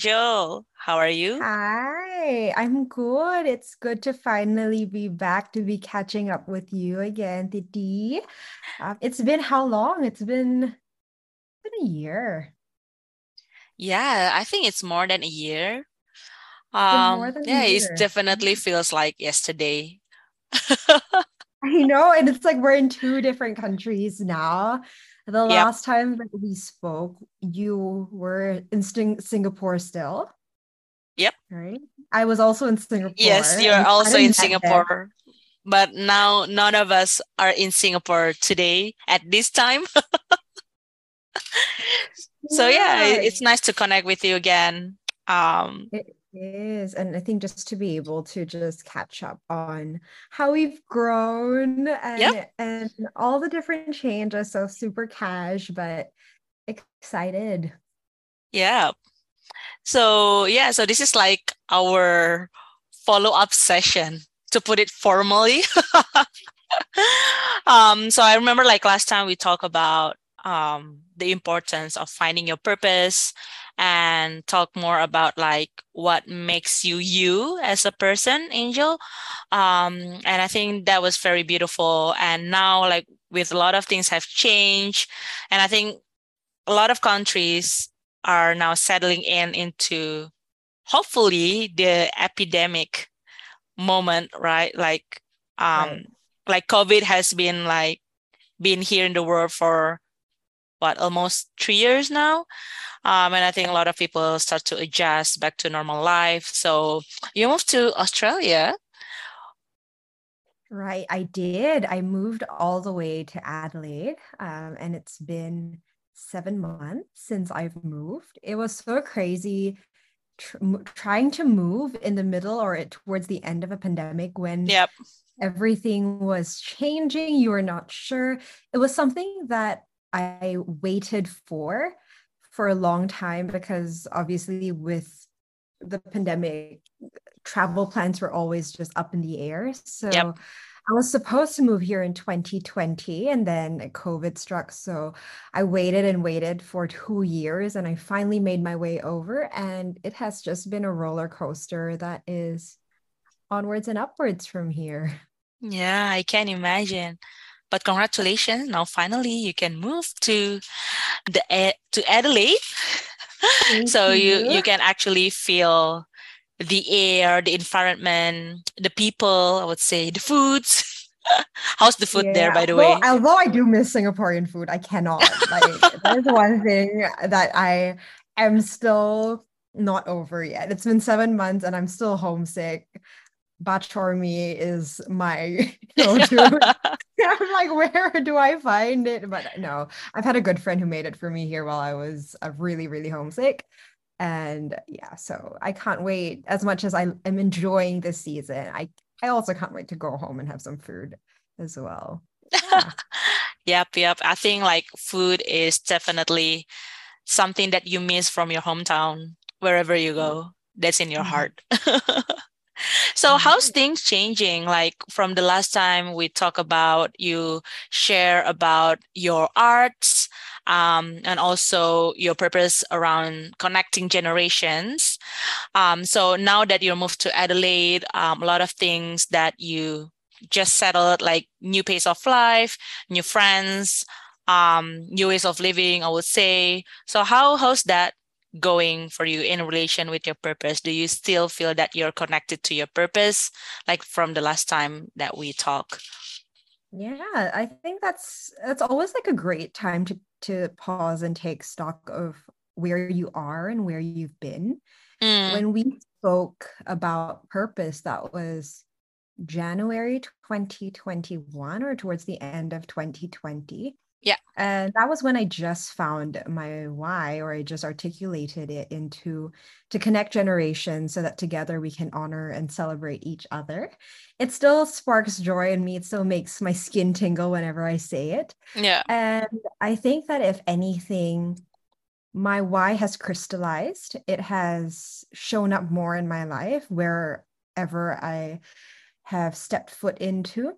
Angel. How are you? Hi, I'm good. It's good to finally be back to be catching up with you again, Didi. Um, it's been how long? It's been, been a year. Yeah, I think it's more than a year. It's Um, than yeah, it definitely feels like yesterday. I know, and it's like we're in two different countries now. The Yep. last time that we spoke, you were in Sing Singapore still, Yep. right? I was also in Singapore, Yes, you're also in there. Singapore, but now none of us are in Singapore today at this time. So yeah, Yeah, it's nice to connect with you again. Um, It is. And I think just to be able to just catch up on how we've grown yep. and and all the different changes. So super cash, but excited. Yeah. So yeah, so this is like our follow-up session to put it formally. um, so I remember like last time we talked about um the importance of finding your purpose and talk more about like what makes you you as a person, Angel. Um, and I think that was very beautiful. And now like with a lot of things have changed, and I think a lot of countries are now settling in into hopefully the epidemic moment, right? Like Right. um like COVID has been like been here in the world for what almost three years now. Um, and I think a lot of people start to adjust back to normal life. So you moved to Australia. Right. I did. I moved all the way to Adelaide, um, and it's been seven months since I've moved. It was so crazy tr trying to move in the middle or it, towards the end of a pandemic when Yep. everything was changing. You were not sure. It was something that I waited for for a long time because obviously with the pandemic, travel plans were always just up in the air. Yep. So I was supposed to move here in 2020 and then COVID struck. So I waited and waited for two years and I finally made my way over. And it has just been a roller coaster that is onwards and upwards from here. Yeah, I can imagine. But congratulations. Now finally you can move to the to Adelaide. So you you you. can actually feel the air, the environment, the people, I would say, the foods. How's the food there, by the although way? although I do miss Singaporean food, I cannot. Like, there's one thing that I am still not over yet. It's been seven months and I'm still homesick. Bak chor mee is my go-to. I'm like, where do I find it? But no, I've had a good friend who made it for me here while I was uh, really, really homesick. And yeah, so I can't wait as much as I am enjoying this season. I I also can't wait to go home and have some food as well. Yeah. Yep, yep. I think like food is definitely something that you miss from your hometown, wherever you go. That's in your Mhm. heart. So how's things changing? Like from the last time we talk about you share about your arts, um, and also your purpose around connecting generations. Um, so now that you're moved to Adelaide, um, a lot of things that you just settled, like new pace of life, new friends, um, new ways of living, I would say. So how how's that going for you in relation with your purpose? Do you still feel that you're connected to your purpose, like from the last time that we talk? Yeah, I think that's that's always like a great time to to pause and take stock of where you are and where you've been. Mm, When we spoke about purpose, that was January 2021 or towards the end of 2020. Yeah. And that was when I just found my why, or I just articulated it into to connect generations so that together we can honor and celebrate each other. It still sparks joy in me. It still makes my skin tingle whenever I say it. Yeah. And I think that if anything, my why has crystallized. It has shown up more in my life wherever I have stepped foot into.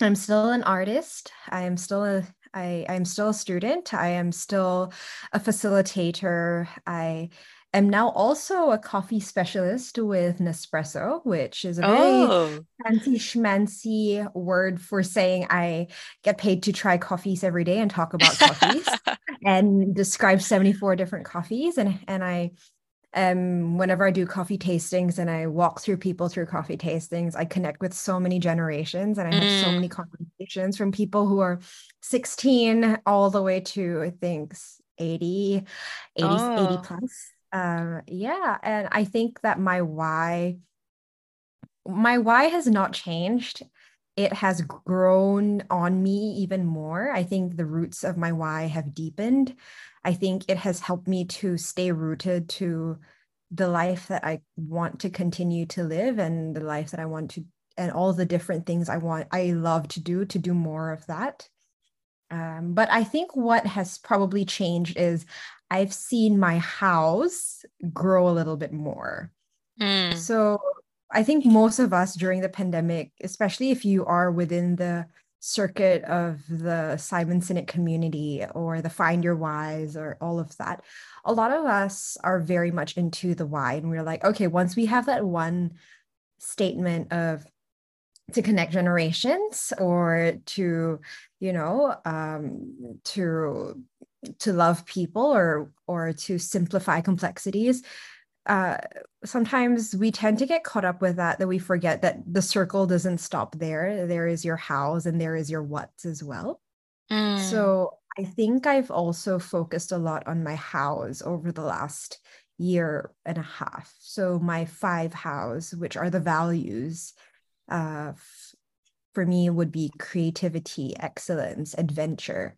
I'm still an artist. I am still a I I'm still a student. I am still a facilitator. I am now also a coffee specialist with Nespresso, which is a very oh. fancy schmancy word for saying I get paid to try coffees every day and talk about coffees and describe 74 different coffees. And, and I, um, whenever I do coffee tastings and I walk through people through coffee tastings, I connect with so many generations and I have mm. so many conversations from people who are 16 all the way to, I think, 80, 80, oh. 80 plus. Um yeah and i think that my why my why has not changed. It has grown on me even more. I think the roots of my why have deepened. I think it has helped me to stay rooted to the life that i want to continue to live and the life that i want to and all the different things i want i love to do to do more of that um, but I think what has probably changed is I've seen my hows grow a little bit more. Mm. So I think most of us during the pandemic, especially if you are within the circuit of the Simon Sinek community or the Find Your Whys or all of that, a lot of us are very much into the why. And we're like, okay, once we have that one statement of to connect generations or to, you know, um, to to love people or or to simplify complexities uh, sometimes we tend to get caught up with that that we forget that the circle doesn't stop there. There is your hows and there is your whats as well. Mm. so i think i've also focused a lot on my hows over the last year and a half. So my five hows which are the values uh, for me would be creativity excellence adventure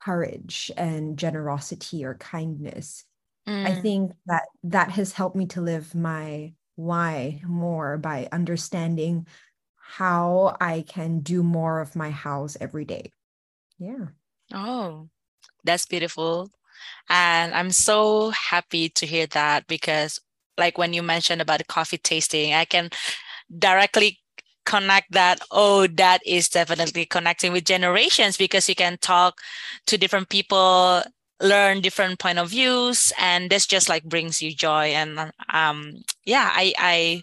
courage and generosity or kindness. Mm. i think that that has helped me to live my why more by understanding how i can do more of my hows every day. Yeah. Oh that's beautiful. And i'm so happy to hear that because like when you mentioned about the coffee tasting i can directly connect that oh that is definitely connecting with generations because you can talk to different people learn different point of views and this just like brings you joy. And um yeah i i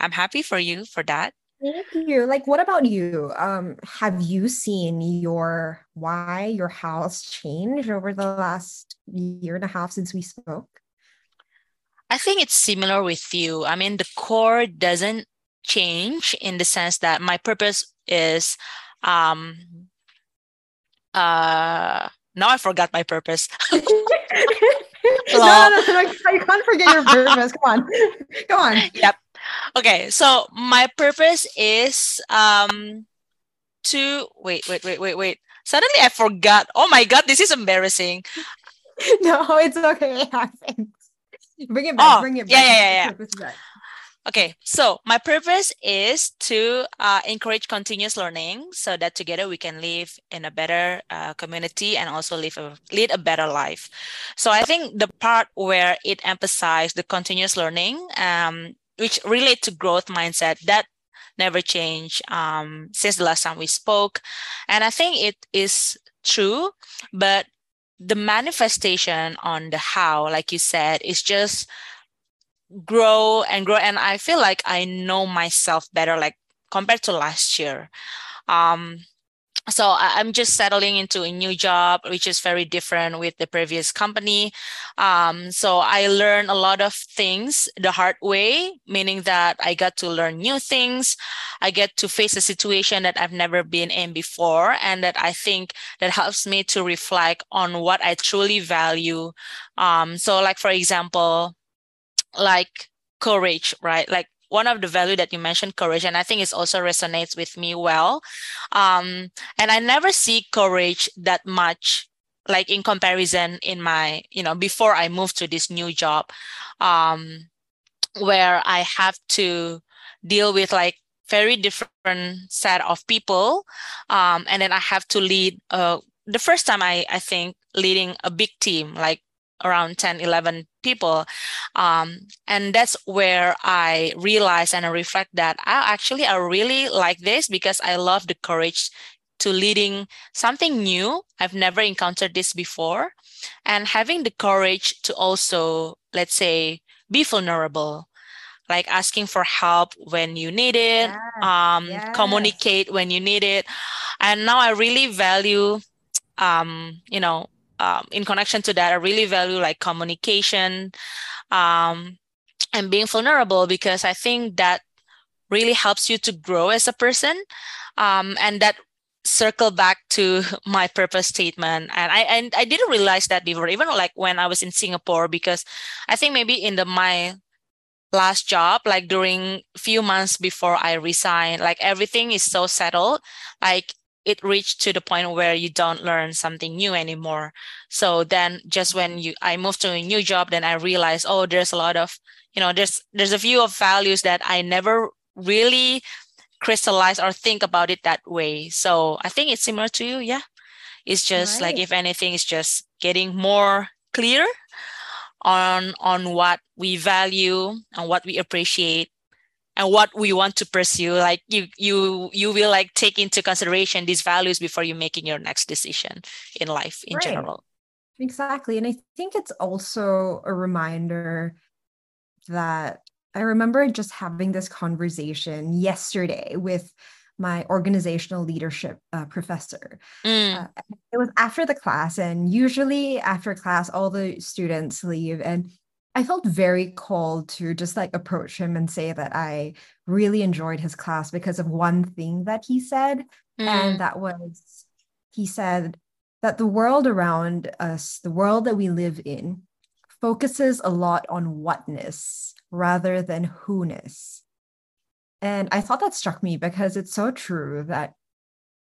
i'm happy for you for that. Thank you. Like what about you? Um have you seen your why your hows change over the last year and a half since we spoke? I think it's similar with you. I mean, the core doesn't change in the sense that my purpose is um uh now I forgot my purpose. no, no, no, no, you can't forget your purpose. Come on. Come on. Yep. Okay. So my purpose is um to wait, wait, wait, wait, wait. Suddenly I forgot. Oh my god, this is embarrassing. no, it's okay. It happens. Bring it back. Oh, bring it back. Yeah, yeah, yeah. yeah. Okay, so my purpose is to uh, encourage continuous learning so that together we can live in a better uh, community and also live a, lead a better life. So I think the part where it emphasized the continuous learning, um, which relate to growth mindset, that never changed um, since the last time we spoke. And I think it is true, but the manifestation on the how, like you said, is just grow and grow and i feel like i know myself better like compared to last year. Um so I, am just settling into a new job which is very different with the previous company. Um, so i learned a lot of things the hard way meaning that i got to learn new things. I get to face a situation that i've never been in before and that i think that helps me to reflect on what i truly value. Um, so like for example like courage, right? Like one of the value that you mentioned, courage, and I think it also resonates with me well. Um, and I never see courage that much, like in comparison in my, you know, before I moved to this new job, um, where I have to deal with like very different set of people, um, and then I have to lead. Uh, the first time I I think leading a big team, like around 10 11 people um, and that's where i realize and i reflect that i actually i really like this because i love the courage to leading something new. I've never encountered this before. And having the courage to also, let's say, be vulnerable, like asking for help when you need it, yes. Um, yes. communicate when you need it. And now I really value, um, you know, um, in connection to that, I really value like communication um, and being vulnerable because I think that really helps you to grow as a person. Um, and that circle back to my purpose statement and i and i didn't realize that before even like when i was in singapore because i think maybe in the my last job like during a few months before i resigned like everything is so settled like it reached to the point where you don't learn something new anymore. So then just when you i moved to a new job then i realized oh there's a lot of you know there's there's a few of values that i never really crystallize or think about it that way. So i think it's similar to you yeah? It's just right. like if anything it's just getting more clear on on what we value and what we appreciate and what we want to pursue like you you you will like take into consideration these values before you making your next decision in life in right. general exactly and i think it's also a reminder that i remember just having this conversation yesterday with my organizational leadership uh, professor. Mm. Uh, it was after the class, and usually after class, all the students leave. And I felt very called to just like approach him and say that I really enjoyed his class because of one thing that he said. Mm. And that was, he said that the world around us, the world that we live in, focuses a lot on whatness rather than who-ness. And I thought that struck me because it's so true that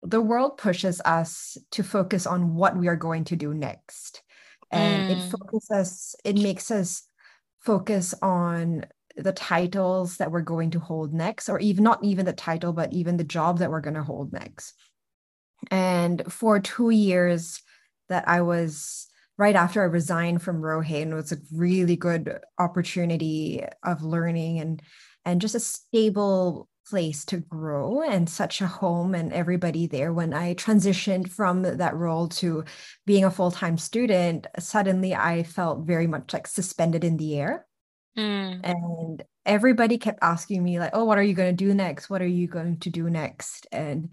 the world pushes us to focus on what we are going to do next. And mm. it focuses, it makes us focus on the titles that we're going to hold next, or even not even the title, but even the job that we're going to hold next. And for two years that I was right after I resigned from Rohain, it was a really good opportunity of learning and and just a stable place to grow and such a home and everybody there. When i transitioned from that role to being a full-time student suddenly i felt very much like suspended in the air. Mm. and everybody kept asking me like oh what are you going to do next? What are you going to do next? And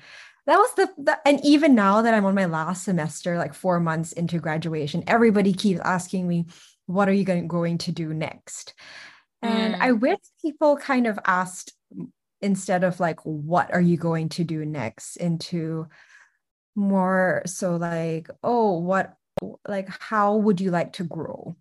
that was the, the, and even now that i'm on my last semester like four months into graduation everybody keeps asking me what are you going, going to do next? And mm. I wish people kind of asked instead of like, what are you going to do next? Into more so like, oh, what, like, how would you like to grow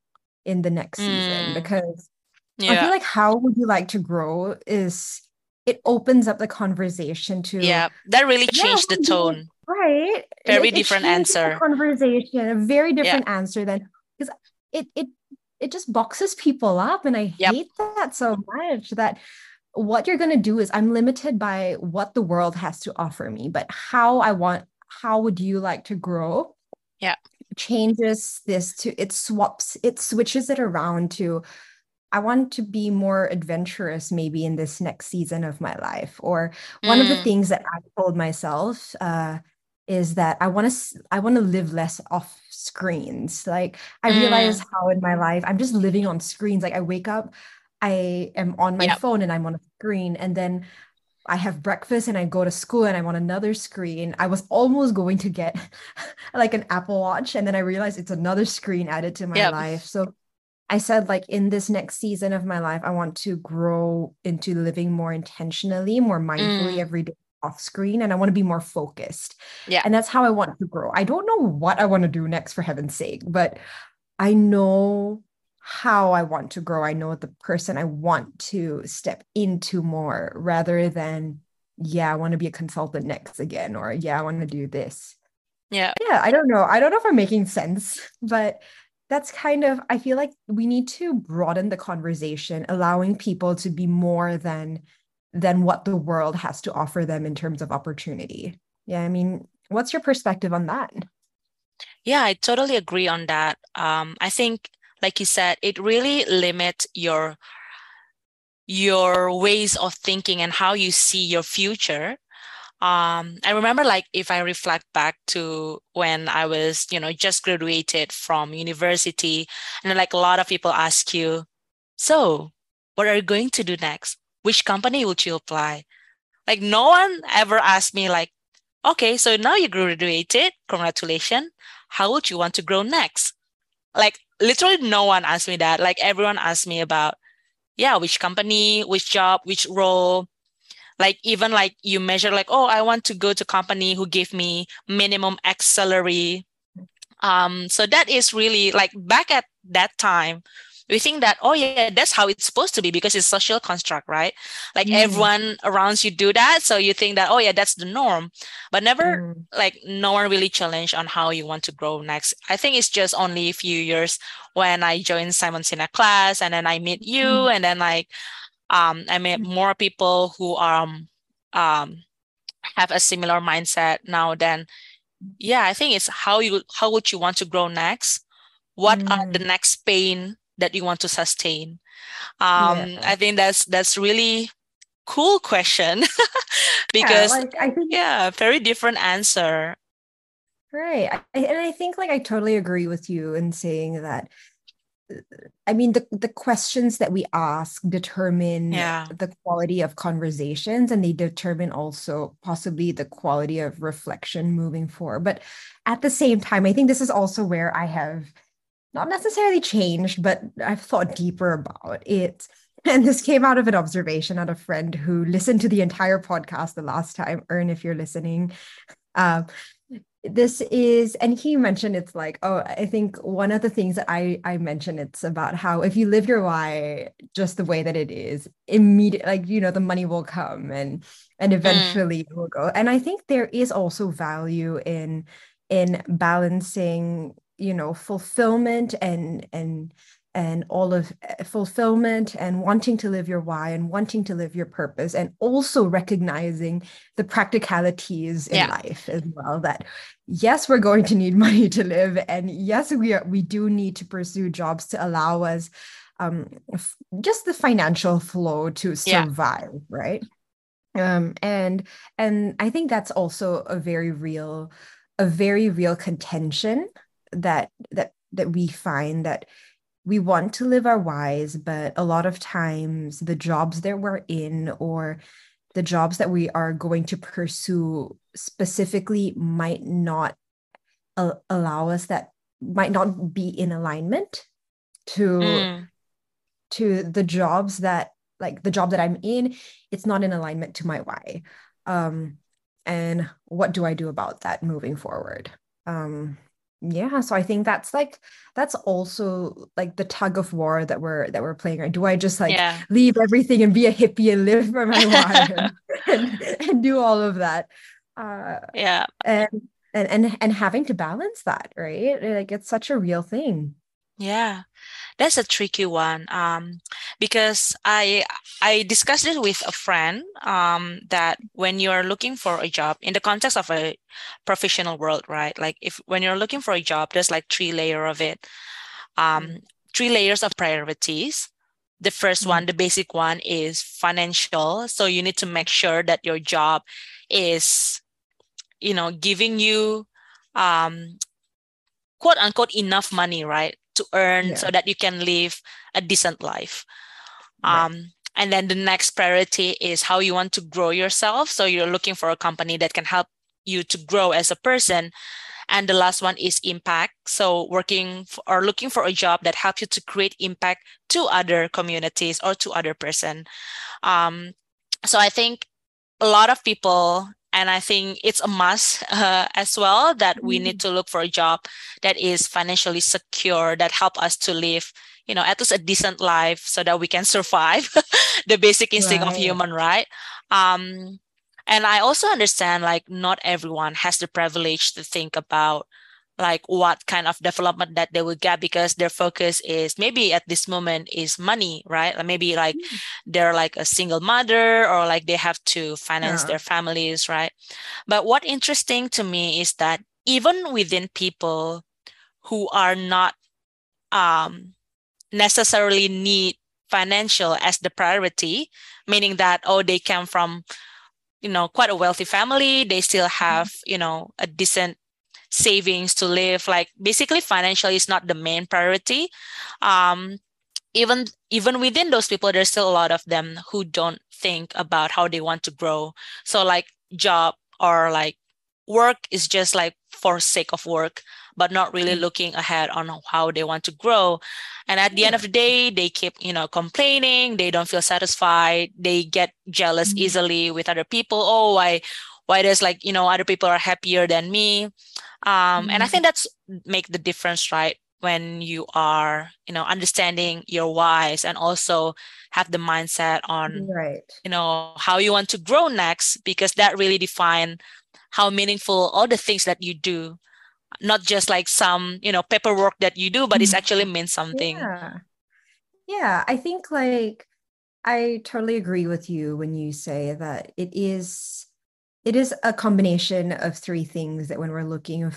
in the next mm. season? Because yeah. I feel like how would you like to grow is it opens up the conversation to yeah that really changed yeah, the tone right very it, different it answer conversation a very different yeah. answer than because it it it just boxes people up and i yep. hate that so much that what you're going to do is i'm limited by what the world has to offer me but how i want how would you like to grow yeah changes this to it swaps it switches it around to I want to be more adventurous maybe in this next season of my life. Or one mm. of the mm. things that I told myself uh, is that I want to I want to live less off screens. Like I mm. realize how in my life I'm just living on screens. Like I wake up, I am on my yep. phone and I'm on a screen, and then I have breakfast and I go to school and I'm on another screen. I was almost going to get like an Apple Watch, and then I realized it's another screen added to my yep. life. So I said, like, in this next season of my life, I want to grow into living more intentionally, more mindfully mm. every day off screen and I want to be more focused. Yeah. And that's how I want to grow. I don't know what I want to do next for heaven's sake, but I know how I want to grow. I know the person I want to step into more rather than, yeah, I want to be a consultant next again, or yeah, I want to do this. Yeah. Yeah. I don't know. I don't know if I'm making sense, but that's kind of, I feel like we need to broaden the conversation, allowing people to be more than than what the world has to offer them in terms of opportunity. Yeah, I mean, what's your perspective on that? Yeah, I totally agree on that. Um, I think, like you said, it really limits your your ways of thinking and how you see your future. um, I remember like if I reflect back to when I was, you know, just graduated from university, and like a lot of people ask you, so what are you going to do next? Which company would you apply? Like no one ever asked me like, okay, so now you graduated, congratulations. How would you want to grow next? Like literally no one asked me that. Like everyone asked me about, yeah, which company, which job, which role. Like even like you measure like, oh, I want to go to company who give me minimum X salary. Um, so that is really like back at that time, we think that oh yeah that's how it's supposed to be because it's social construct right like mm. everyone around you do that so you think that oh yeah that's the norm but never mm. like no one really challenged on how you want to grow next i think it's just only a few years when i joined simon sinek class and then i meet you mm. and then like um, i met mm. more people who are um, um, have a similar mindset now then yeah i think it's how you how would you want to grow next what are the mm. next pain that you want to sustain um yeah. i think that's that's really cool question because yeah, like, I think, yeah very different answer right I, and i think like i totally agree with you in saying that I mean, the, the questions that we ask determine yeah. the quality of conversations and they determine also possibly the quality of reflection moving forward. But at the same time, I think this is also where I have not necessarily changed, but I've thought deeper about it. And this came out of an observation at a friend who listened to the entire podcast the last time. Ern, if you're listening, uh, this is, and he mentioned it's like, oh, I think one of the things that I I mentioned it's about how if you live your why just the way that it is, immediate, like you know, the money will come and and mm. eventually mm. it will go. And I think there is also value in in balancing you know fulfillment and and and all of eh, fulfillment and wanting to live your why and wanting to live your purpose and also recognizing the practicalities in yeah. life as well that yes we're going to need money to live and yes we are we do need to pursue jobs to allow us um, f- just the financial flow to survive yeah. right um, and and i think that's also a very real a very real contention that that that we find that we want to live our whys but a lot of times the jobs that we're in or the jobs that we are going to pursue specifically might not allow us that might not be in alignment to mm. to the jobs that like the job that I'm in it's not in alignment to my why um and what do I do about that moving forward um yeah so i think that's like that's also like the tug of war that we're that we're playing right? Do i just like yeah. leave everything and be a hippie and live for my and, and, and, do all of that? Uh yeah. and and and and having to balance that right? Like it's such a real thing yeah that's a tricky one um, because I I discussed it with a friend um, that when you're looking for a job in the context of a professional world, right? Like if when you're looking for a job, there's like three layer of it, um, mm-hmm. three layers of priorities. The 1st mm-hmm. one, the basic one, is financial. So you need to make sure that your job is, you know, giving you um, quote unquote enough money, right? To earn yeah. so that you can live a decent life. Right. Um, and then the next priority is how you want to grow yourself. So you're looking for a company that can help you to grow as a person. And the last one is impact. So working for, or looking for a job that helps you to create impact to other communities or to other person. Um, so I think a lot of people and i think it's a must uh, as well that we need mm. to look for a job that is financially secure that help us to live you know at least a decent life so that we can survive the basic instinct right. of human right um and i also understand like not everyone has the privilege to think about like what kind of development that they will get because their focus is maybe at this moment is money right like maybe like mm. they're like a single mother or like they have to finance yeah. their families right but what interesting to me is that even within people who are not um, necessarily need financial as the priority meaning that oh they come from you know quite a wealthy family they still have you know a decent savings to live like basically financially is not the main priority um even even within those people there's still a lot of them who don't think about how they want to grow so like job or like work is just like for sake of work but not really mm-hmm. looking ahead on how they want to grow and at the yeah. end of the day they keep you know complaining they don't feel satisfied they get jealous mm-hmm. easily with other people oh why why does like you know other people are happier than me um mm-hmm. and i mm-hmm. think that's make the difference right? When you are you know understanding your whys and also have the mindset on right. you know how you want to grow next because that really define how meaningful all the things that you do. Not just like some you know paperwork that you do but it's actually means something. Yeah. Yeah i think like i totally agree with you when you say that it is it is a combination of three things that when we're looking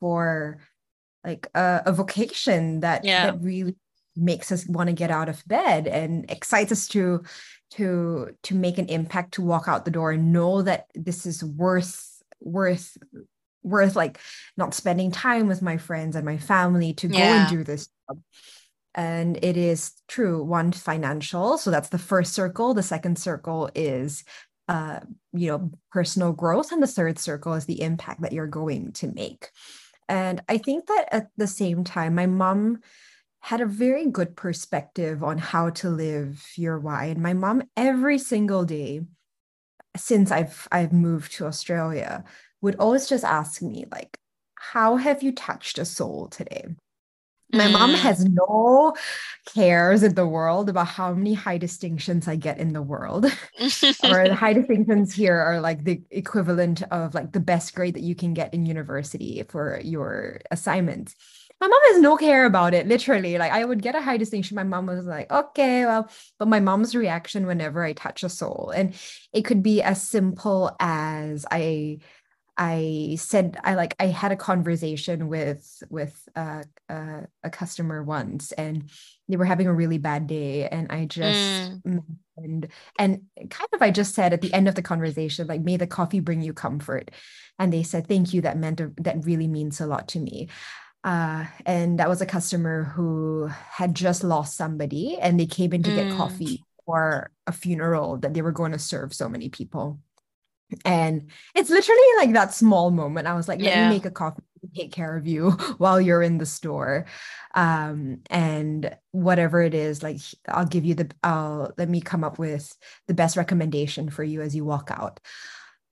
for like a, a vocation that yeah. that really makes us want to get out of bed and excites us to to to make an impact to walk out the door and know that this is worth worth worth like not spending time with my friends and my family to go and do this job. And it is true, one financial. So that's the first circle. The second circle is uh, you know, personal growth. And the third circle is the impact that you're going to make. And I think that at the same time, my mom had a very good perspective on how to live your why. And my mom, every single day since I've I've moved to Australia, would always just ask me, like, how have you touched a soul today? My mm. mom has no cares in the world about how many high distinctions I get in the world. or the high distinctions here are like the equivalent of like the best grade that you can get in university for your assignments. My mom has no care about it, literally. Like I would get a high distinction. My mom was like, okay, well, but my mom's reaction whenever I touch a soul, and it could be as simple as I I said I like I had a conversation with with uh, uh, a customer once, and they were having a really bad day, and I just mm. and and kind of I just said at the end of the conversation like, "May the coffee bring you comfort," and they said, "Thank you. That meant a, that really means a lot to me." Uh, and that was a customer who had just lost somebody, and they came in to mm. get coffee for a funeral that they were going to serve so many people and it's literally like that small moment. I was like, let yeah. me make a coffee take care of you while you're in the store. Um, and whatever it is, like I'll give you the I'll let me come up with the best recommendation for you as you walk out.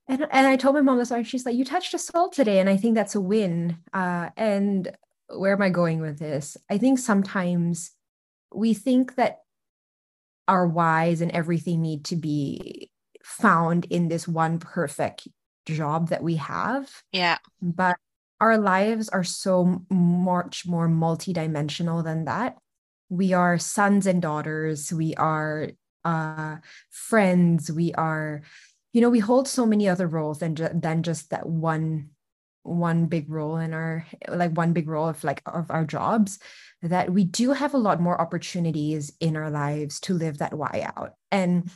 And and I told my mom this and she's like, you touched a soul today. And I think that's a win. Uh, and where am I going with this? I think sometimes we think that our whys and everything need to be found in this one perfect job that we have. Yeah. But our lives are so much more multidimensional than that. We are sons and daughters, we are uh, friends, we are, you know, we hold so many other roles than, ju- than just that one one big role in our like one big role of like of our jobs that we do have a lot more opportunities in our lives to live that why out and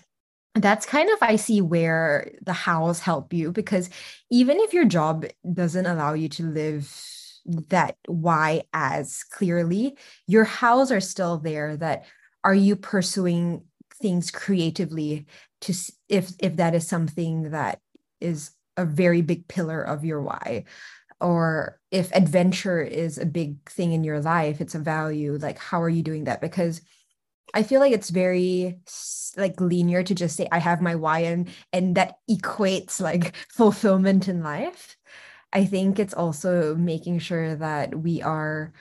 that's kind of i see where the hows help you because even if your job doesn't allow you to live that why as clearly your hows are still there that are you pursuing things creatively to if if that is something that is a very big pillar of your why or if adventure is a big thing in your life it's a value like how are you doing that? Because I feel like it's very like linear to just say I have my why and and that equates like fulfillment in life. I think it's also making sure that we are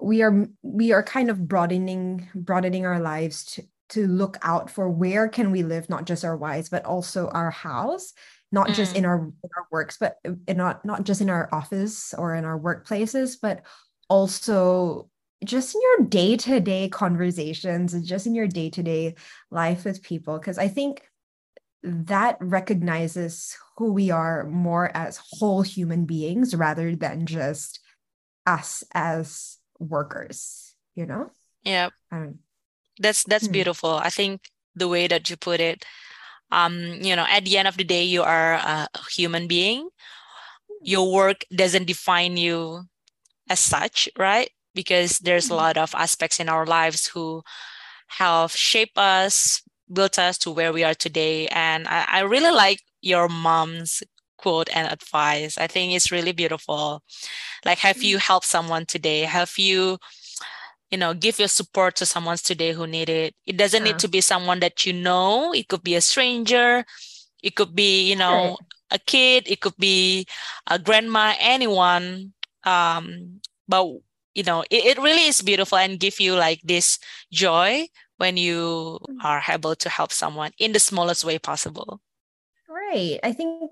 we are we are kind of broadening broadening our lives to to look out for where can we live not just our whys but also our hows not mm. just in our in our works but in not not just in our office or in our workplaces but also just in your day-to-day conversations and just in your day-to-day life with people because i think that recognizes who we are more as whole human beings rather than just us as workers you know yeah that's that's hmm. beautiful i think the way that you put it um, you know, at the end of the day, you are a human being. Your work doesn't define you as such, right? Because there's a mm-hmm. lot of aspects in our lives who have shaped us, built us to where we are today. And I, I really like your mom's quote and advice. I think it's really beautiful. Like, have you mm-hmm. helped someone today? Have you you know give your support to someone today who need it it doesn't yeah. need to be someone that you know it could be a stranger it could be you know a kid it could be a grandma anyone um but you know it, it really is beautiful and give you like this joy when you mm. are able to help someone in the smallest way possible right i think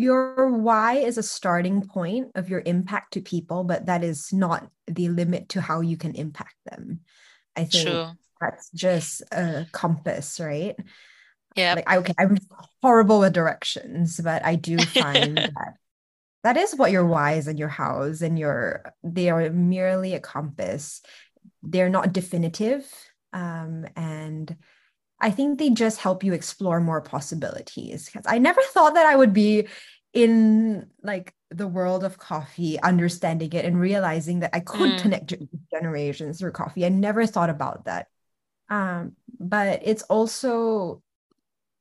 your why is a starting point of your impact to people, but that is not the limit to how you can impact them. I think True. that's just a compass, right? Yeah. Like, okay, I'm horrible with directions, but I do find that that is what your why is in your hows and your they are merely a compass. They're not definitive. Um, and I think they just help you explore more possibilities. Because I never thought that I would be in like the world of coffee, understanding it and realizing that I could mm. connect generations through coffee. I never thought about that. Um, but it's also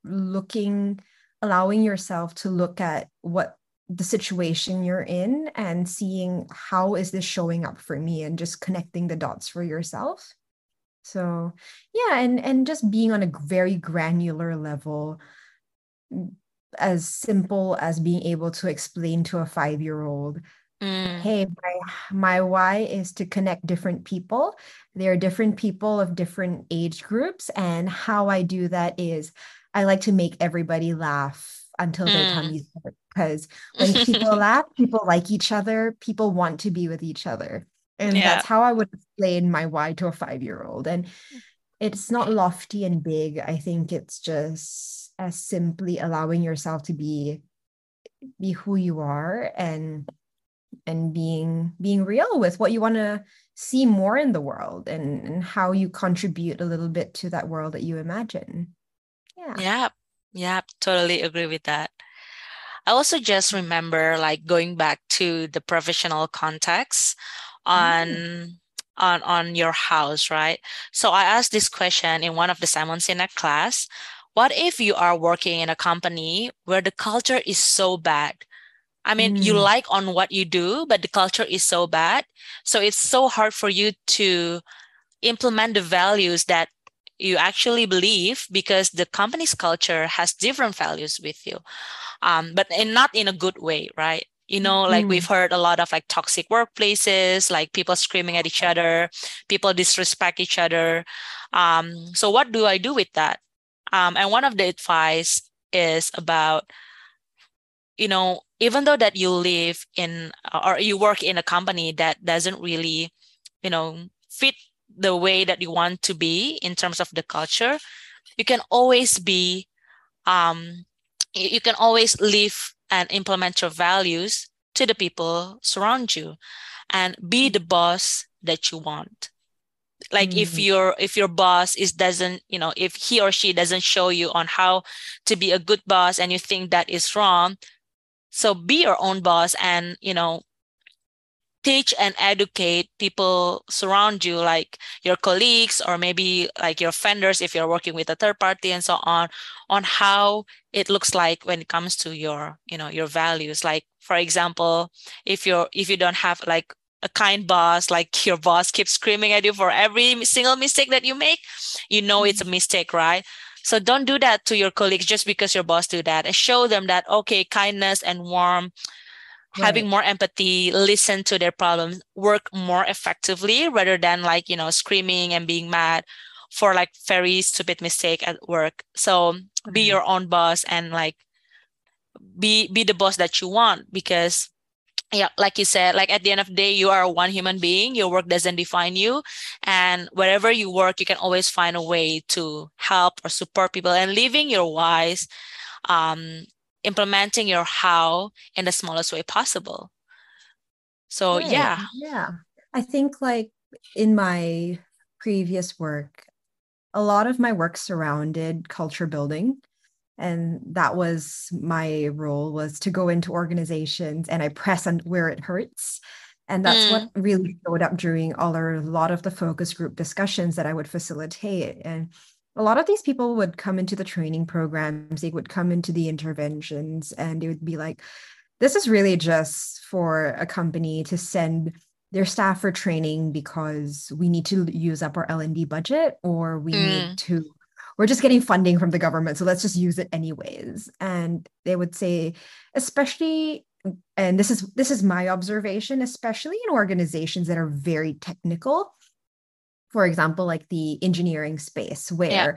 looking, allowing yourself to look at what the situation you're in and seeing how is this showing up for me and just connecting the dots for yourself so yeah and and just being on a very granular level as simple as being able to explain to a 5-year-old mm. hey my my why is to connect different people there are different people of different age groups and how I do that is I like to make everybody laugh until mm. their tummies hurt because when people laugh people like each other people want to be with each other and yeah. that's how I would explain my why to a five year old. And it's not lofty and big. I think it's just as simply allowing yourself to be be who you are and and being being real with what you want to see more in the world and, and how you contribute a little bit to that world that you imagine. Yeah. Yeah. Yeah. Totally agree with that. I also just remember like going back to the professional context on mm. on on your hows, right? So I asked this question in one of the Simon Sinek class. What if you are working in a company where the culture is so bad? I mean, mm. you like on what you do, but the culture is so bad. So it's so hard for you to implement the values that you actually believe because the company's culture has different values with you um, but in, not in a good way right? You know like mm. we've heard a lot of like toxic workplaces like people screaming at each other people disrespect each other. Um, so what do i do with that? Um, and one of the advice is about you know even though that you live in or you work in a company that doesn't really you know fit the way that you want to be in terms of the culture you can always be um, you can always live and implement your values to the people surround you and be the boss that you want like mm-hmm. if your if your boss is doesn't you know if he or she doesn't show you on how to be a good boss and you think that is wrong so be your own boss and you know teach and educate people surround you like your colleagues or maybe like your vendors if you're working with a third party and so on on how it looks like when it comes to your you know your values. Like for example if you're if you don't have like a kind boss like your boss keeps screaming at you for every single mistake that you make you know it's a mm-hmm. mistake right? So don't do that to your colleagues just because your boss do that. And show them that okay kindness and warm right. having more empathy listen to their problems work more effectively rather than like you know screaming and being mad for like very stupid mistake at work so mm-hmm. be your own boss and like be be the boss that you want because yeah like you said like at the end of the day you are one human being your work doesn't define you and wherever you work you can always find a way to help or support people and living your whys um, implementing your how in the smallest way possible. So right. yeah. Yeah. I think like in my previous work a lot of my work surrounded culture building and that was my role was to go into organizations and i press on where it hurts. And that's mm. what really showed up during all or a lot of the focus group discussions that i would facilitate. And a lot of these people would come into the training programs they would come into the interventions and it would be like this is really just for a company to send their staff for training because we need to use up our L&D budget or we mm. need to we're just getting funding from the government so let's just use it anyways and they would say especially and this is this is my observation especially in organizations that are very technical for example like the engineering space where yeah.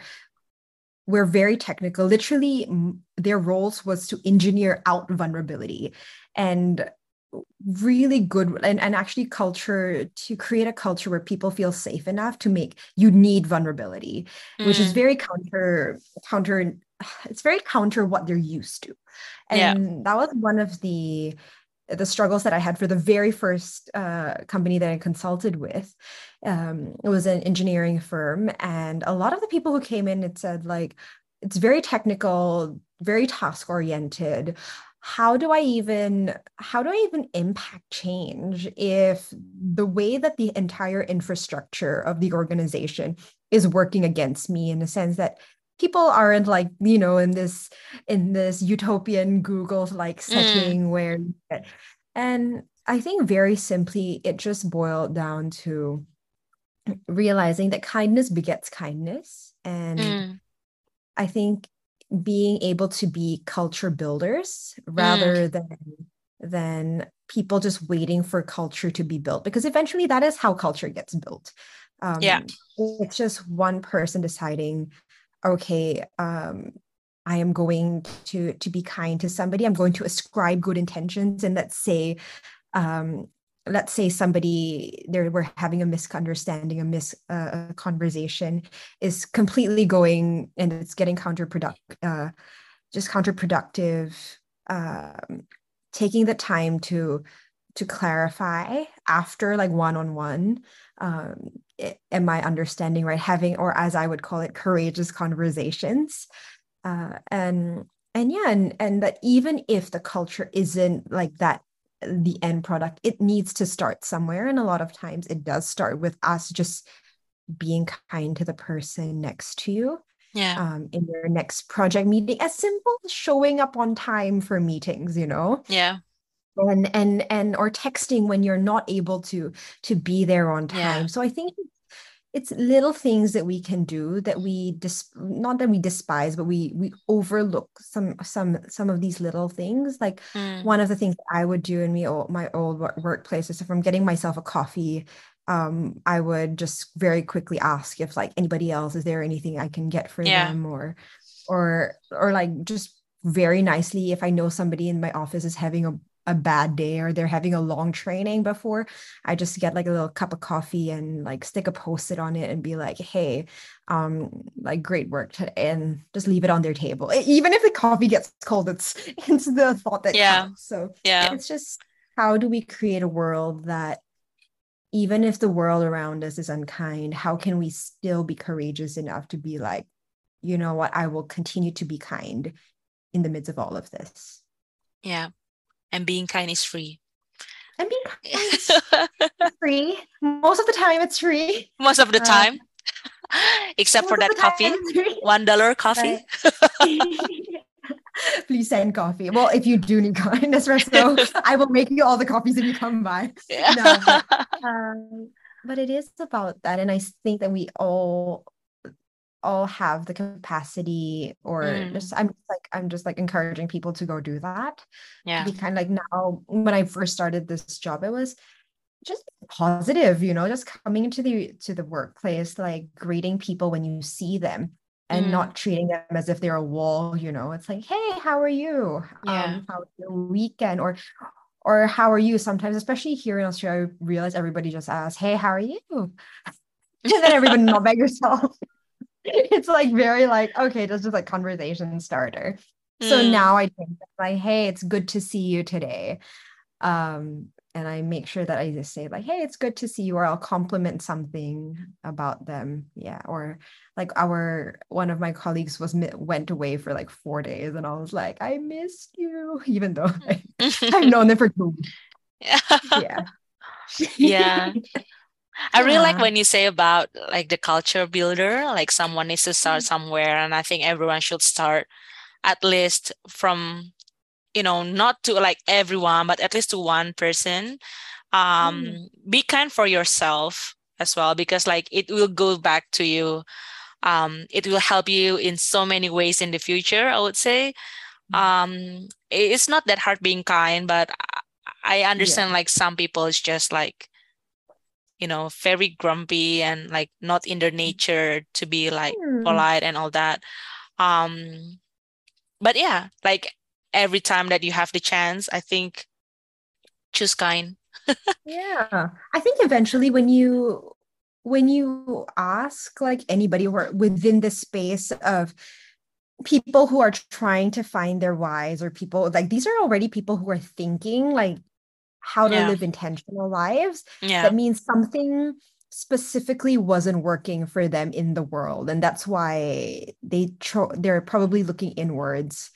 we're very technical literally their roles was to engineer out vulnerability and really good and, and actually culture to create a culture where people feel safe enough to make you need vulnerability mm. which is mm. very counter counter it's very counter what they're used to and yeah. that was one of the the struggles that i had for the very first uh, company that i consulted with um, it was an engineering firm and a lot of the people who came in it said like it's very technical very task oriented how do i even how do i even impact change if the way that the entire infrastructure of the organization is working against me in the sense that people aren't like you know in this in this utopian google like mm. setting mm. where and i think very simply it just boiled down to realizing that kindness begets kindness and mm. i think being able to be culture builders rather mm. than than people just waiting for culture to be built because eventually that is how culture gets built um, yeah it's just one person deciding okay um, i am going to to be kind to somebody i'm going to ascribe good intentions and let's say um, let's say somebody there we're having a misunderstanding a mis uh, conversation is completely going and it's getting counterproductive uh, just counterproductive um, taking the time to to clarify after like one-on-one um, am i understanding right? Having or as i would call it courageous conversations. Uh, and and yeah and and that even if the culture isn't like that the end product. It needs to start somewhere and a lot of times it does start with us just being kind to the person next to you yeah. um, in your next project meeting as simple as showing up on time for meetings you know? Yeah. And and and or texting when you're not able to to be there on time. Yeah. so i think it's little things that we can do that we dis- not that we despise but we we overlook some some some of these little things like mm. one of the things i would do in me old, my old workplace is if i'm getting myself a coffee um i would just very quickly ask if like anybody else is there anything i can get for yeah. them or or or like just very nicely if i know somebody in my office is having a a bad day or they're having a long training before, I just get like a little cup of coffee and like stick a post-it on it and be like, hey, um, like great work today and just leave it on their table. Even if the coffee gets cold, it's it's the thought that yeah. counts. So yeah, it's just how do we create a world that even if the world around us is unkind, how can we still be courageous enough to be like, you know what, I will continue to be kind in the midst of all of this. Yeah and being kind is free. And being kind is free. Most of the time, it's free. Most of the uh, time, except for that coffee, one dollar coffee. Please send coffee. Well, if you do need an espresso, I will make you all the coffees if you come by. Yeah. No, um, but it is about that, and I think that we all all have the capacity or mm. just i'm like i'm just like encouraging people to go do that yeah. be kind of like now when i first started this job it was just positive you know just coming into the to the workplace like greeting people when you see them and mm. not treating them as if they're a wall you know? It's like hey how are you? Yeah. um how was your weekend? Or or how are you? Sometimes especially here in australia i realize everybody just asks hey how are you? And then everybody not by yourself it's like very like okay that's just like conversation starter mm. so now i think like hey it's good to see you today um and I make sure that I just say like, "Hey, it's good to see you," or I'll compliment something about them. Yeah, or like our one of my colleagues was went away for like four days, and I was like, "I missed you," even though I, have known them for two. yeah, yeah. I really like when you say about like the culture builder, like someone needs to start mm-hmm. somewhere, and I think everyone should start at least from you know not to like everyone but at least to one person um mm. be kind for yourself as well because like it will go back to you um it will help you in so many ways in the future i would say mm. um it's not that hard being kind but i understand yeah. like some people it's just like you know very grumpy and like not in their nature to be like mm. polite and all that. Um but yeah like every time that you have the chance i think choose kind. Yeah. I think eventually when you when you ask like anybody who are within the space of people who are trying to find their whys or people like these are already people who are thinking like how to yeah. live intentional lives yeah. that means something specifically wasn't working for them in the world. And that's why they tro- they're probably looking inwards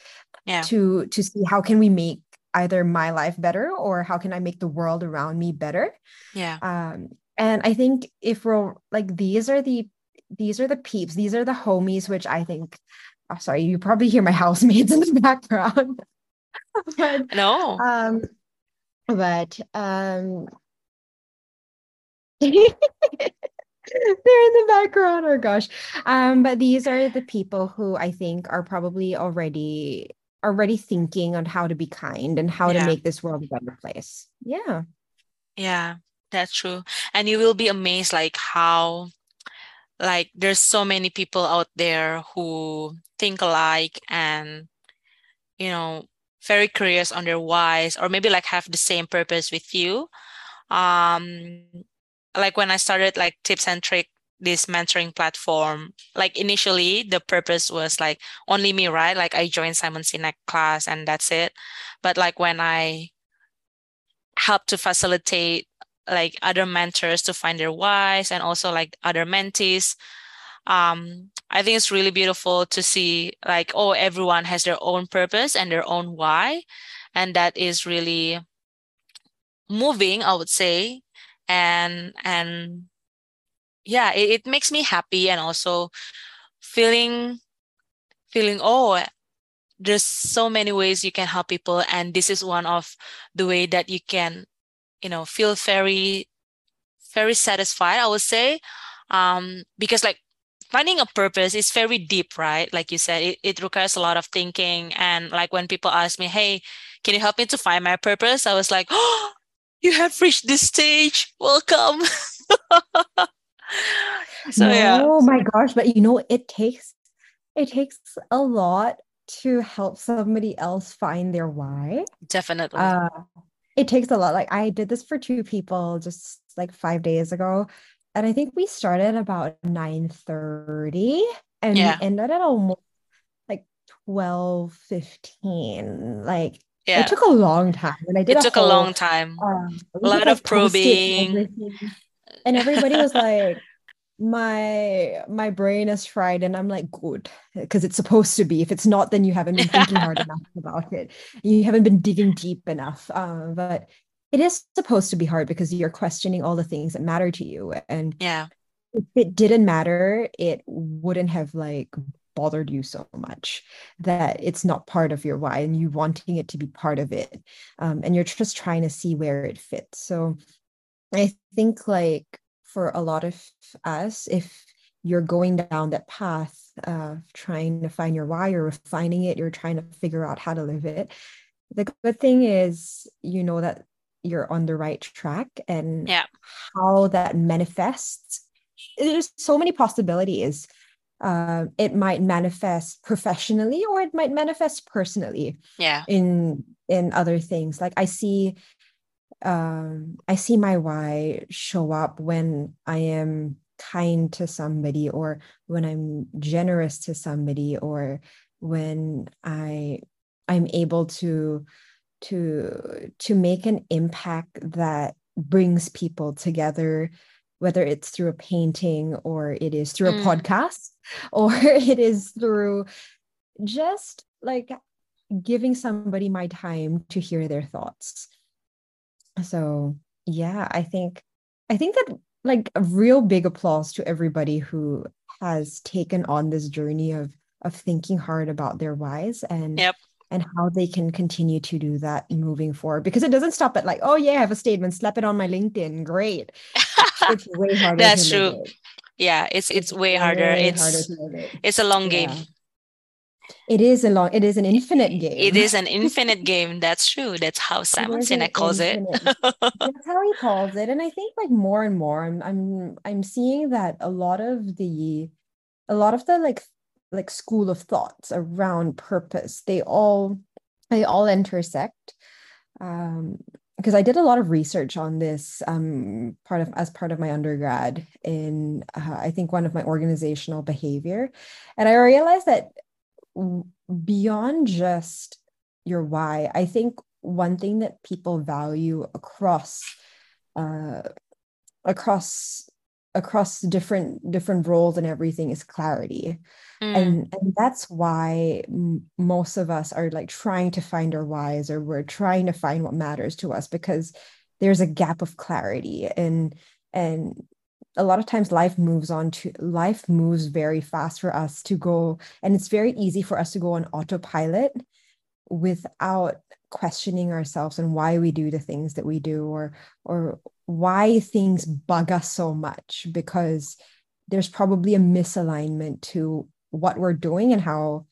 yeah. to to see how can we make either my life better or how can i make the world around me better. Yeah. Um and i think if we're like these are the these are the peeps these are the homies which i think oh, sorry you probably hear my housemates in the background. But, no. um but um they're in the background oh gosh um but these are the people who i think are probably already already thinking on how to be kind and how yeah. to make this world a better place. Yeah. Yeah, that's true. And you will be amazed like how like there's so many people out there who think alike and you know very curious on their whys or maybe like have the same purpose with you. Um like when i started like tips and trick this mentoring platform like initially the purpose was like only me right? Like i joined simon sinek class and that's it. But like when i help to facilitate like other mentors to find their whys and also like other mentees um i think it's really beautiful to see like oh everyone has their own purpose and their own why and that is really moving i would say. And and yeah it, it makes me happy and also feeling feeling oh there's so many ways you can help people and this is one of the way that you can you know feel very very satisfied i would say. Um because like finding a purpose is very deep right? Like you said it, it requires a lot of thinking. And like when people ask me hey can you help me to find my purpose? I was like oh you have reached this stage. Welcome. So yeah. Oh my gosh but you know it takes it takes a lot to help somebody else find their why. Definitely. Uh, it takes a lot. Like i did this for two people just like five days ago and i think we started about 9 30 and yeah. we ended at almost like 12 15 like yeah. it took a long time and i did it a took whole, a long time. um, a lot of probing. and everybody was like my my brain is fried and i'm like good because it's supposed to be. If it's not then you haven't been thinking hard enough about it. You haven't been digging deep enough um, but it is supposed to be hard because you're questioning all the things that matter to you and yeah if it didn't matter it wouldn't have like bothered you so much that it's not part of your why and you wanting it to be part of it um, and you're just trying to see where it fits so I think like for a lot of us, if you're going down that path of trying to find your why, you're refining it, you're trying to figure out how to live it. The good thing is you know that you're on the right track and yeah. how that manifests. There's so many possibilities. Uh, it might manifest professionally or it might manifest personally. Yeah. In in other things. Like I see um, I see my why show up when I am kind to somebody or when I'm generous to somebody or when I I'm able to to to make an impact that brings people together whether it's through a painting or it is through mm. a podcast or it is through just like giving somebody my time to hear their thoughts so yeah i think i think that like a real big applause to everybody who has taken on this journey of of thinking hard about their whys and yep and how they can continue to do that moving forward because it doesn't stop at like oh yeah i have a statement slap it on my linkedin great it's way harder that's true it. yeah it's, it's it's way, way harder it's harder it. it's a long yeah. game it is a long it is an infinite game it is an infinite game that's true that's how simon sinek calls infinite. it that's how he calls it and i think like more and more i'm i'm i'm seeing that a lot of the a lot of the like like school of thoughts around purpose. They all they all intersect. Um because I did a lot of research on this um, part of as part of my undergrad in uh, I think one of my organizational behavior, and I realized that beyond just your why, I think one thing that people value across uh, across across different different roles and everything is clarity mm. and and that's why m- most of us are like trying to find our whys or we're trying to find what matters to us because there's a gap of clarity and and a lot of times life moves on to life moves very fast for us to go and it's very easy for us to go on autopilot without questioning ourselves and why we do the things that we do or or why things bug us so much because there's probably a misalignment to what we're doing and how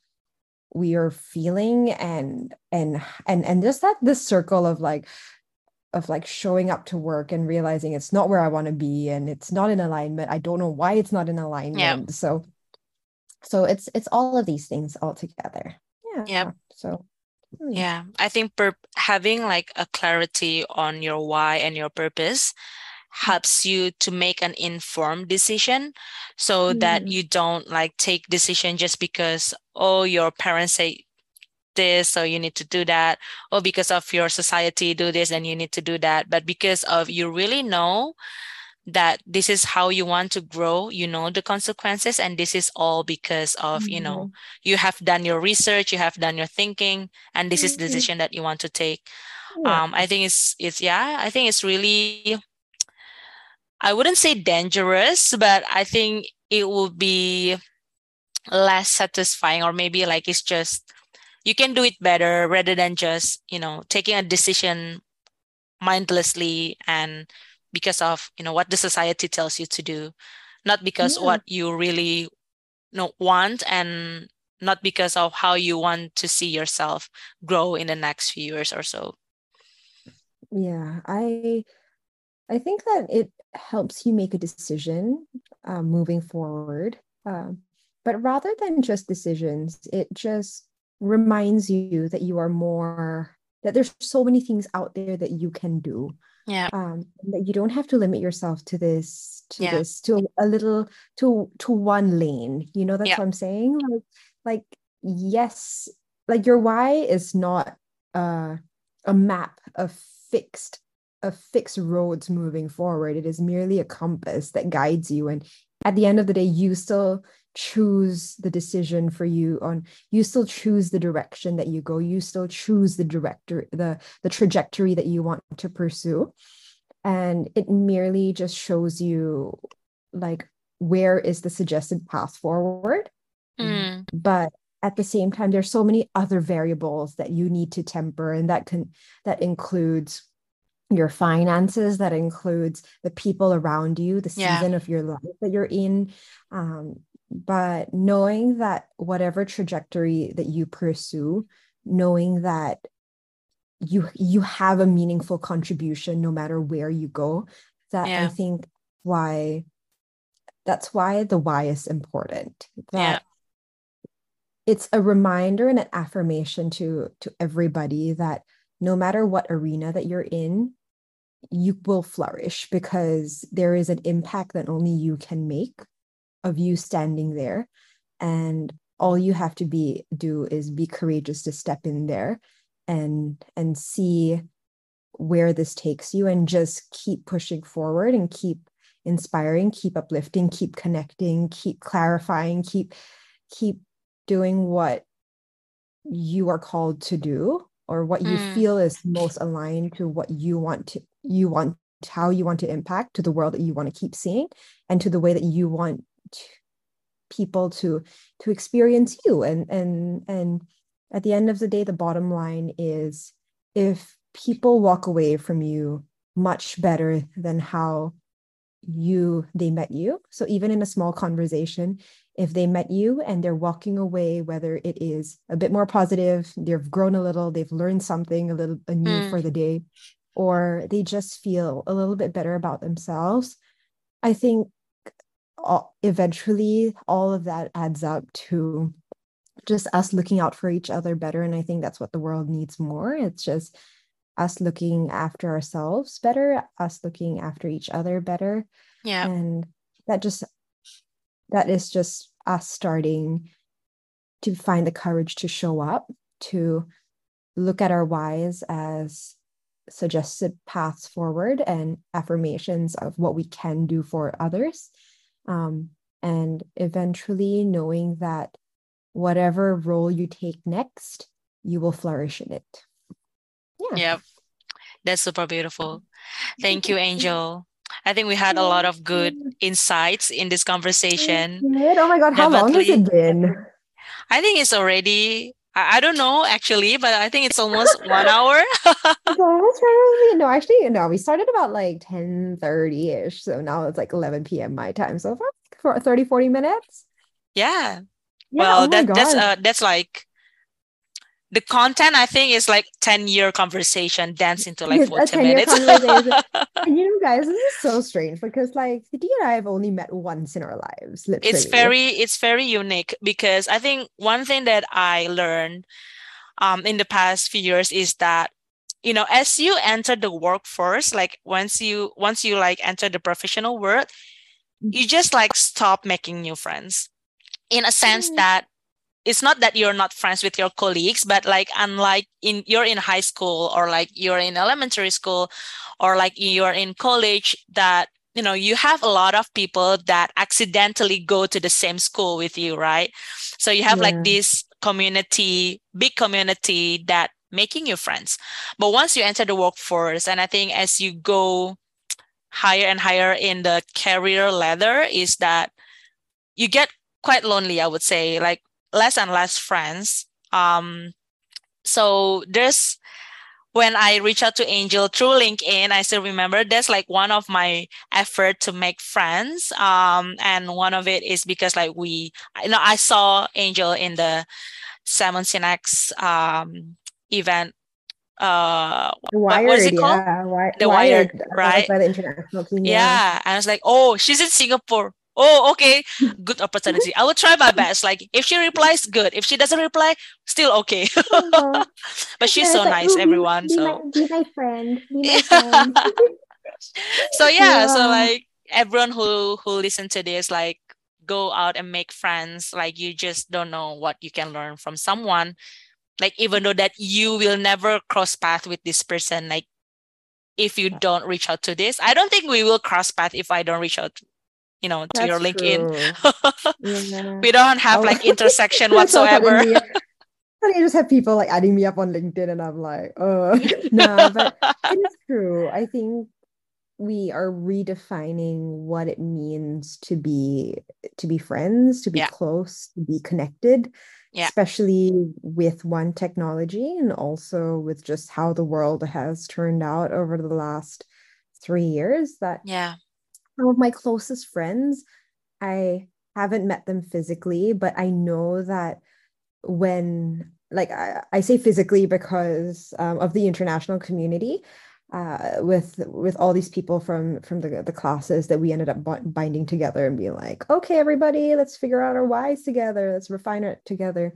we are feeling and and and and just that this circle of like of like showing up to work and realizing it's not where I want to be and it's not in alignment. I don't know why it's not in alignment. So so it's it's all of these things all together. Yeah. Yeah. So. Yeah, I think per- having like a clarity on your why and your purpose helps you to make an informed decision so mm. that you don't like take decision just because oh your parents say this so you need to do that or because of your society do this and you need to do that but because of you really know that this is how you want to grow you know the consequences and this is all because of mm-hmm. you know mm-hmm. you have done your research you have done your thinking and this mm-hmm. is the mm-hmm. decision that you want to take yeah. um i think it's it's yeah i think it's really i wouldn't say dangerous but i think it will be less satisfying or maybe like it's just you can do it better rather than just you know taking a decision mindlessly and because of you know what the society tells you to do. Not because yeah. what you really you know, want and not because of how you want to see yourself grow in the next few years or so. Yeah i i think that it helps you make a decision uh, moving forward uh, but rather than just decisions it just reminds you that you are more that there's so many things out there that you can do yeah um that you don't have to limit yourself to this to yeah. this to a little to to one lane you know that's yeah. what i'm saying like like yes like your why is not uh a map of fixed of fixed roads moving forward it is merely a compass that guides you and at the end of the day you still choose the decision for you on you still choose the direction that you go you still choose the director the the trajectory that you want to pursue and it merely just shows you like where is the suggested path forward mm. but at the same time there's so many other variables that you need to temper and that can that includes your finances that includes the people around you the season yeah. of your life that you're in um, but knowing that whatever trajectory that you pursue knowing that you you have a meaningful contribution no matter where you go that yeah. i think why that's why the why is important that yeah. it's a reminder and an affirmation to to everybody that no matter what arena that you're in you will flourish because there is an impact that only you can make of you standing there and all you have to be do is be courageous to step in there and and see where this takes you and just keep pushing forward and keep inspiring keep uplifting keep connecting keep clarifying keep keep doing what you are called to do or what you Mm. feel is most aligned to what you want to you want how you want to impact to the world that you want to keep seeing and to the way that you want people to to experience you and and and at the end of the day the bottom line is if people walk away from you much better than how you they met you so even in a small conversation if they met you and they're walking away whether it is a bit more positive they've grown a little they've learned something a little new Mm. for the day or they just feel a little bit better about themselves i think all, eventually all of that adds up to just us looking out for each other better and i think that's what the world needs more it's just us looking after ourselves better us looking after each other better Yeah. and that just that is just us starting to find the courage to show up to look at our whys as suggested paths forward and affirmations of what we can do for others um, and eventually knowing that whatever role you take next you will flourish in it yeah Yep. That's super beautiful. Thank you, Angel. I think we had a lot of good insights in this conversation. Oh my god, how long has it been? I think it's already, I, I don't know actually, but I think it's almost one hour. Almost probably no, actually, no, we started about like 10 30 ish. So now it's like 11 p.m. my time. So for 30, 40 minutes. yeah. Yeah, well, oh that that's uh that's like the content I think is like 10 year conversation dance into like 40 10-year minutes. you know, guys, this is so strange because like Dee and I have only met once in our lives. Literally. it's very it's very unique because i think one thing that i learned um, in the past few years is that you know as you enter the workforce like once you once you like enter the professional world you just like stop making new friends in a sense that it's not that you're not friends with your colleagues but like unlike in you're in high school or like you're in elementary school or like you're in college that you know you have a lot of people that accidentally go to the same school with you right? So you have Yeah. like this community big community that making you friends. But once you enter the workforce and i think as you go higher and higher in the career ladder is that you get quite lonely i would say. Like less and less friends um so there's when I reach out to Angel through LinkedIn, I still remember that's like one of my effort to make friends. Um, and one of it is because like we, you know, I saw Angel in the Simon Sinek's um event. Uh, The what Wired, was it called? yeah. Wi- The Wired, uh, right? By the international team. yeah. And I was like, oh, she's in Singapore. Oh, okay, good opportunity. I will try my best. Like, if she replies, good. If she doesn't reply, still okay. Uh-huh. But she's so like, nice, "Oh, everyone. be So my, be my friend. Be my Yeah. friend. so yeah so like everyone who who listen to this like go out and make friends like you just don't know what you can learn from someone like even though that you will never cross path with this person like if you don't reach out to this i don't think we will cross path if i don't reach out you know to your linkedin. Yeah. we don't have Oh. like intersection So whatsoever you just have people like adding me up on LinkedIn, and I'm like, oh, no, but it is true. I think we are redefining what it means to be to be friends, to be Yeah. close, to be connected, Yeah. especially with one technology and also with just how the world has turned out over the last three years. That yeah some of my closest friends, I haven't met them physically, but I know that when, like, I, I say physically because um, of the international community, uh, with with all these people from from the the classes that we ended up bi- binding together and being like, okay, everybody, let's figure out our whys together, let's refine it together.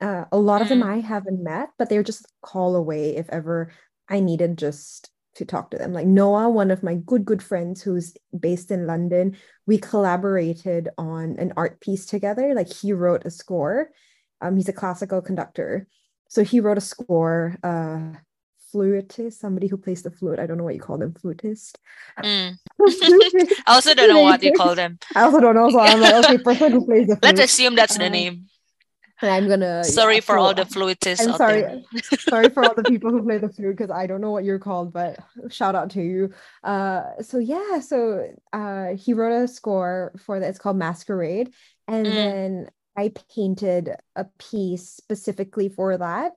Uh, a lot of them Mm. I haven't met, but they're just a call away if ever I needed just to talk to them. Like Noah, one of my good, good friends who's based in London, we collaborated on an art piece together. Like he wrote a score. Um, he's a classical conductor. so he wrote a score. Uh, flutist, somebody who plays the flute. I don't know what you call them, flutist. Mm. I also don't know what you call them. I also don't know. So I'm like, okay, person who plays the flute. Let's assume that's the uh, name. I'm gonna. Sorry yeah, for all the flutists. I'm sorry. sorry for all the people who play the flute because I don't know what you're called, but shout out to you. Uh, so yeah, so uh, he wrote a score for that. It's called Masquerade, and mm. then I painted a piece specifically for that.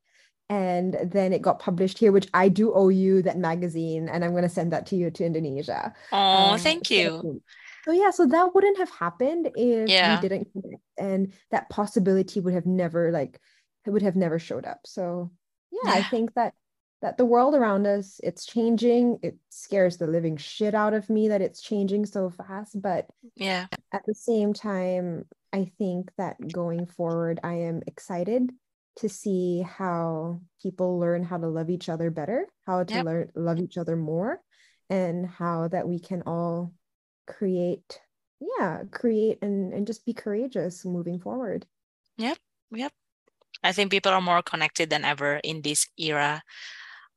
And then it got published here, which I do owe you that magazine, and I'm going to send that to you to Indonesia. Oh, um, thank you. So yeah, so that wouldn't have happened if yeah. we didn't connect, and that possibility would have never like it would have never showed up. So yeah, yeah, I think that that the world around us it's changing. It scares the living shit out of me that it's changing so fast, but yeah, at the same time, I think that going forward, I am excited to see how people learn how to love each other better, how to yep. learn love each other more, and how that we can all create yeah create and and just be courageous moving forward. Yep yep. I think people are more connected than ever in this era.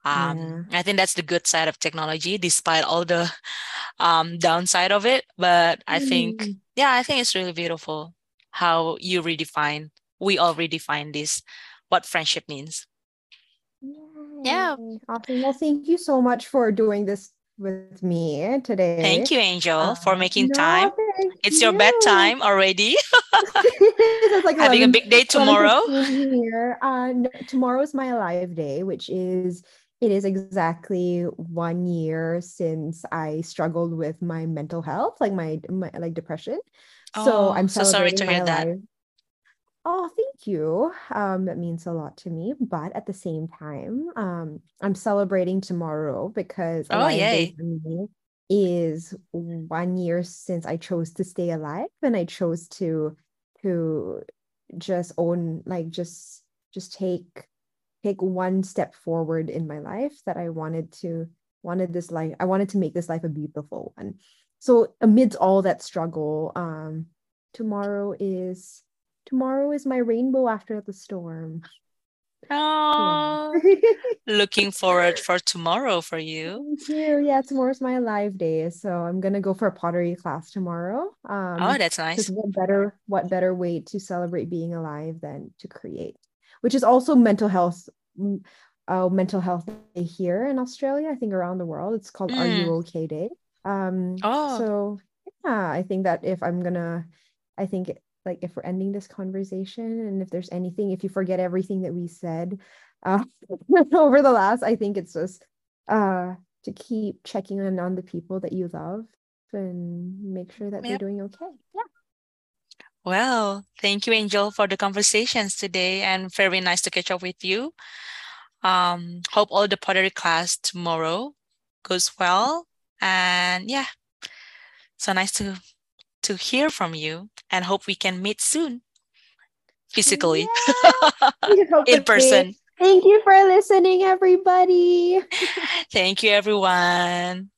Um, yeah. i think that's the good side of technology despite all the um, downside of it. But i think mm. yeah i think it's really beautiful how you redefine we all redefine this what friendship means. Yay. yeah. Awesome. Well thank you so much for doing this with me today. Thank you, Angel, uh, for making no, time. It's you. your bedtime already. like Having 11, a big day tomorrow. Here. Uh, no, tomorrow is my alive day, which is it is exactly one year since I struggled with my mental health, like my, my like depression. Oh, so I'm so sorry to hear that. Oh, thank you. Um, that means a lot to me. But at the same time, um, I'm celebrating tomorrow because oh yay is one year since I chose to stay alive and I chose to to just own like just just take take one step forward in my life that I wanted to wanted this life I wanted to make this life a beautiful one. So amidst all that struggle, um, tomorrow is tomorrow is my rainbow after the storm. Oh, looking forward for tomorrow for you. Thank you. Yeah, tomorrow's my live day, so I'm gonna go for a pottery class tomorrow. Um, oh, that's nice. What better, what better way to celebrate being alive than to create? Which is also mental health. Uh, mental health day here in Australia. I think around the world, it's called mm. "Are You Okay Day." Um, oh, so yeah, I think that if I'm gonna, I think like if we're ending this conversation and if there's anything if you forget everything that we said uh, over the last i think it's just uh to keep checking in on the people that you love and make sure that yep. they're doing okay. Yeah. Well thank you angel for the conversations today and very nice to catch up with you. Um hope all the pottery class tomorrow goes well. And yeah so nice to to hear from you and hope we can meet soon physically in person. Thank you for listening, everybody. Thank you, everyone.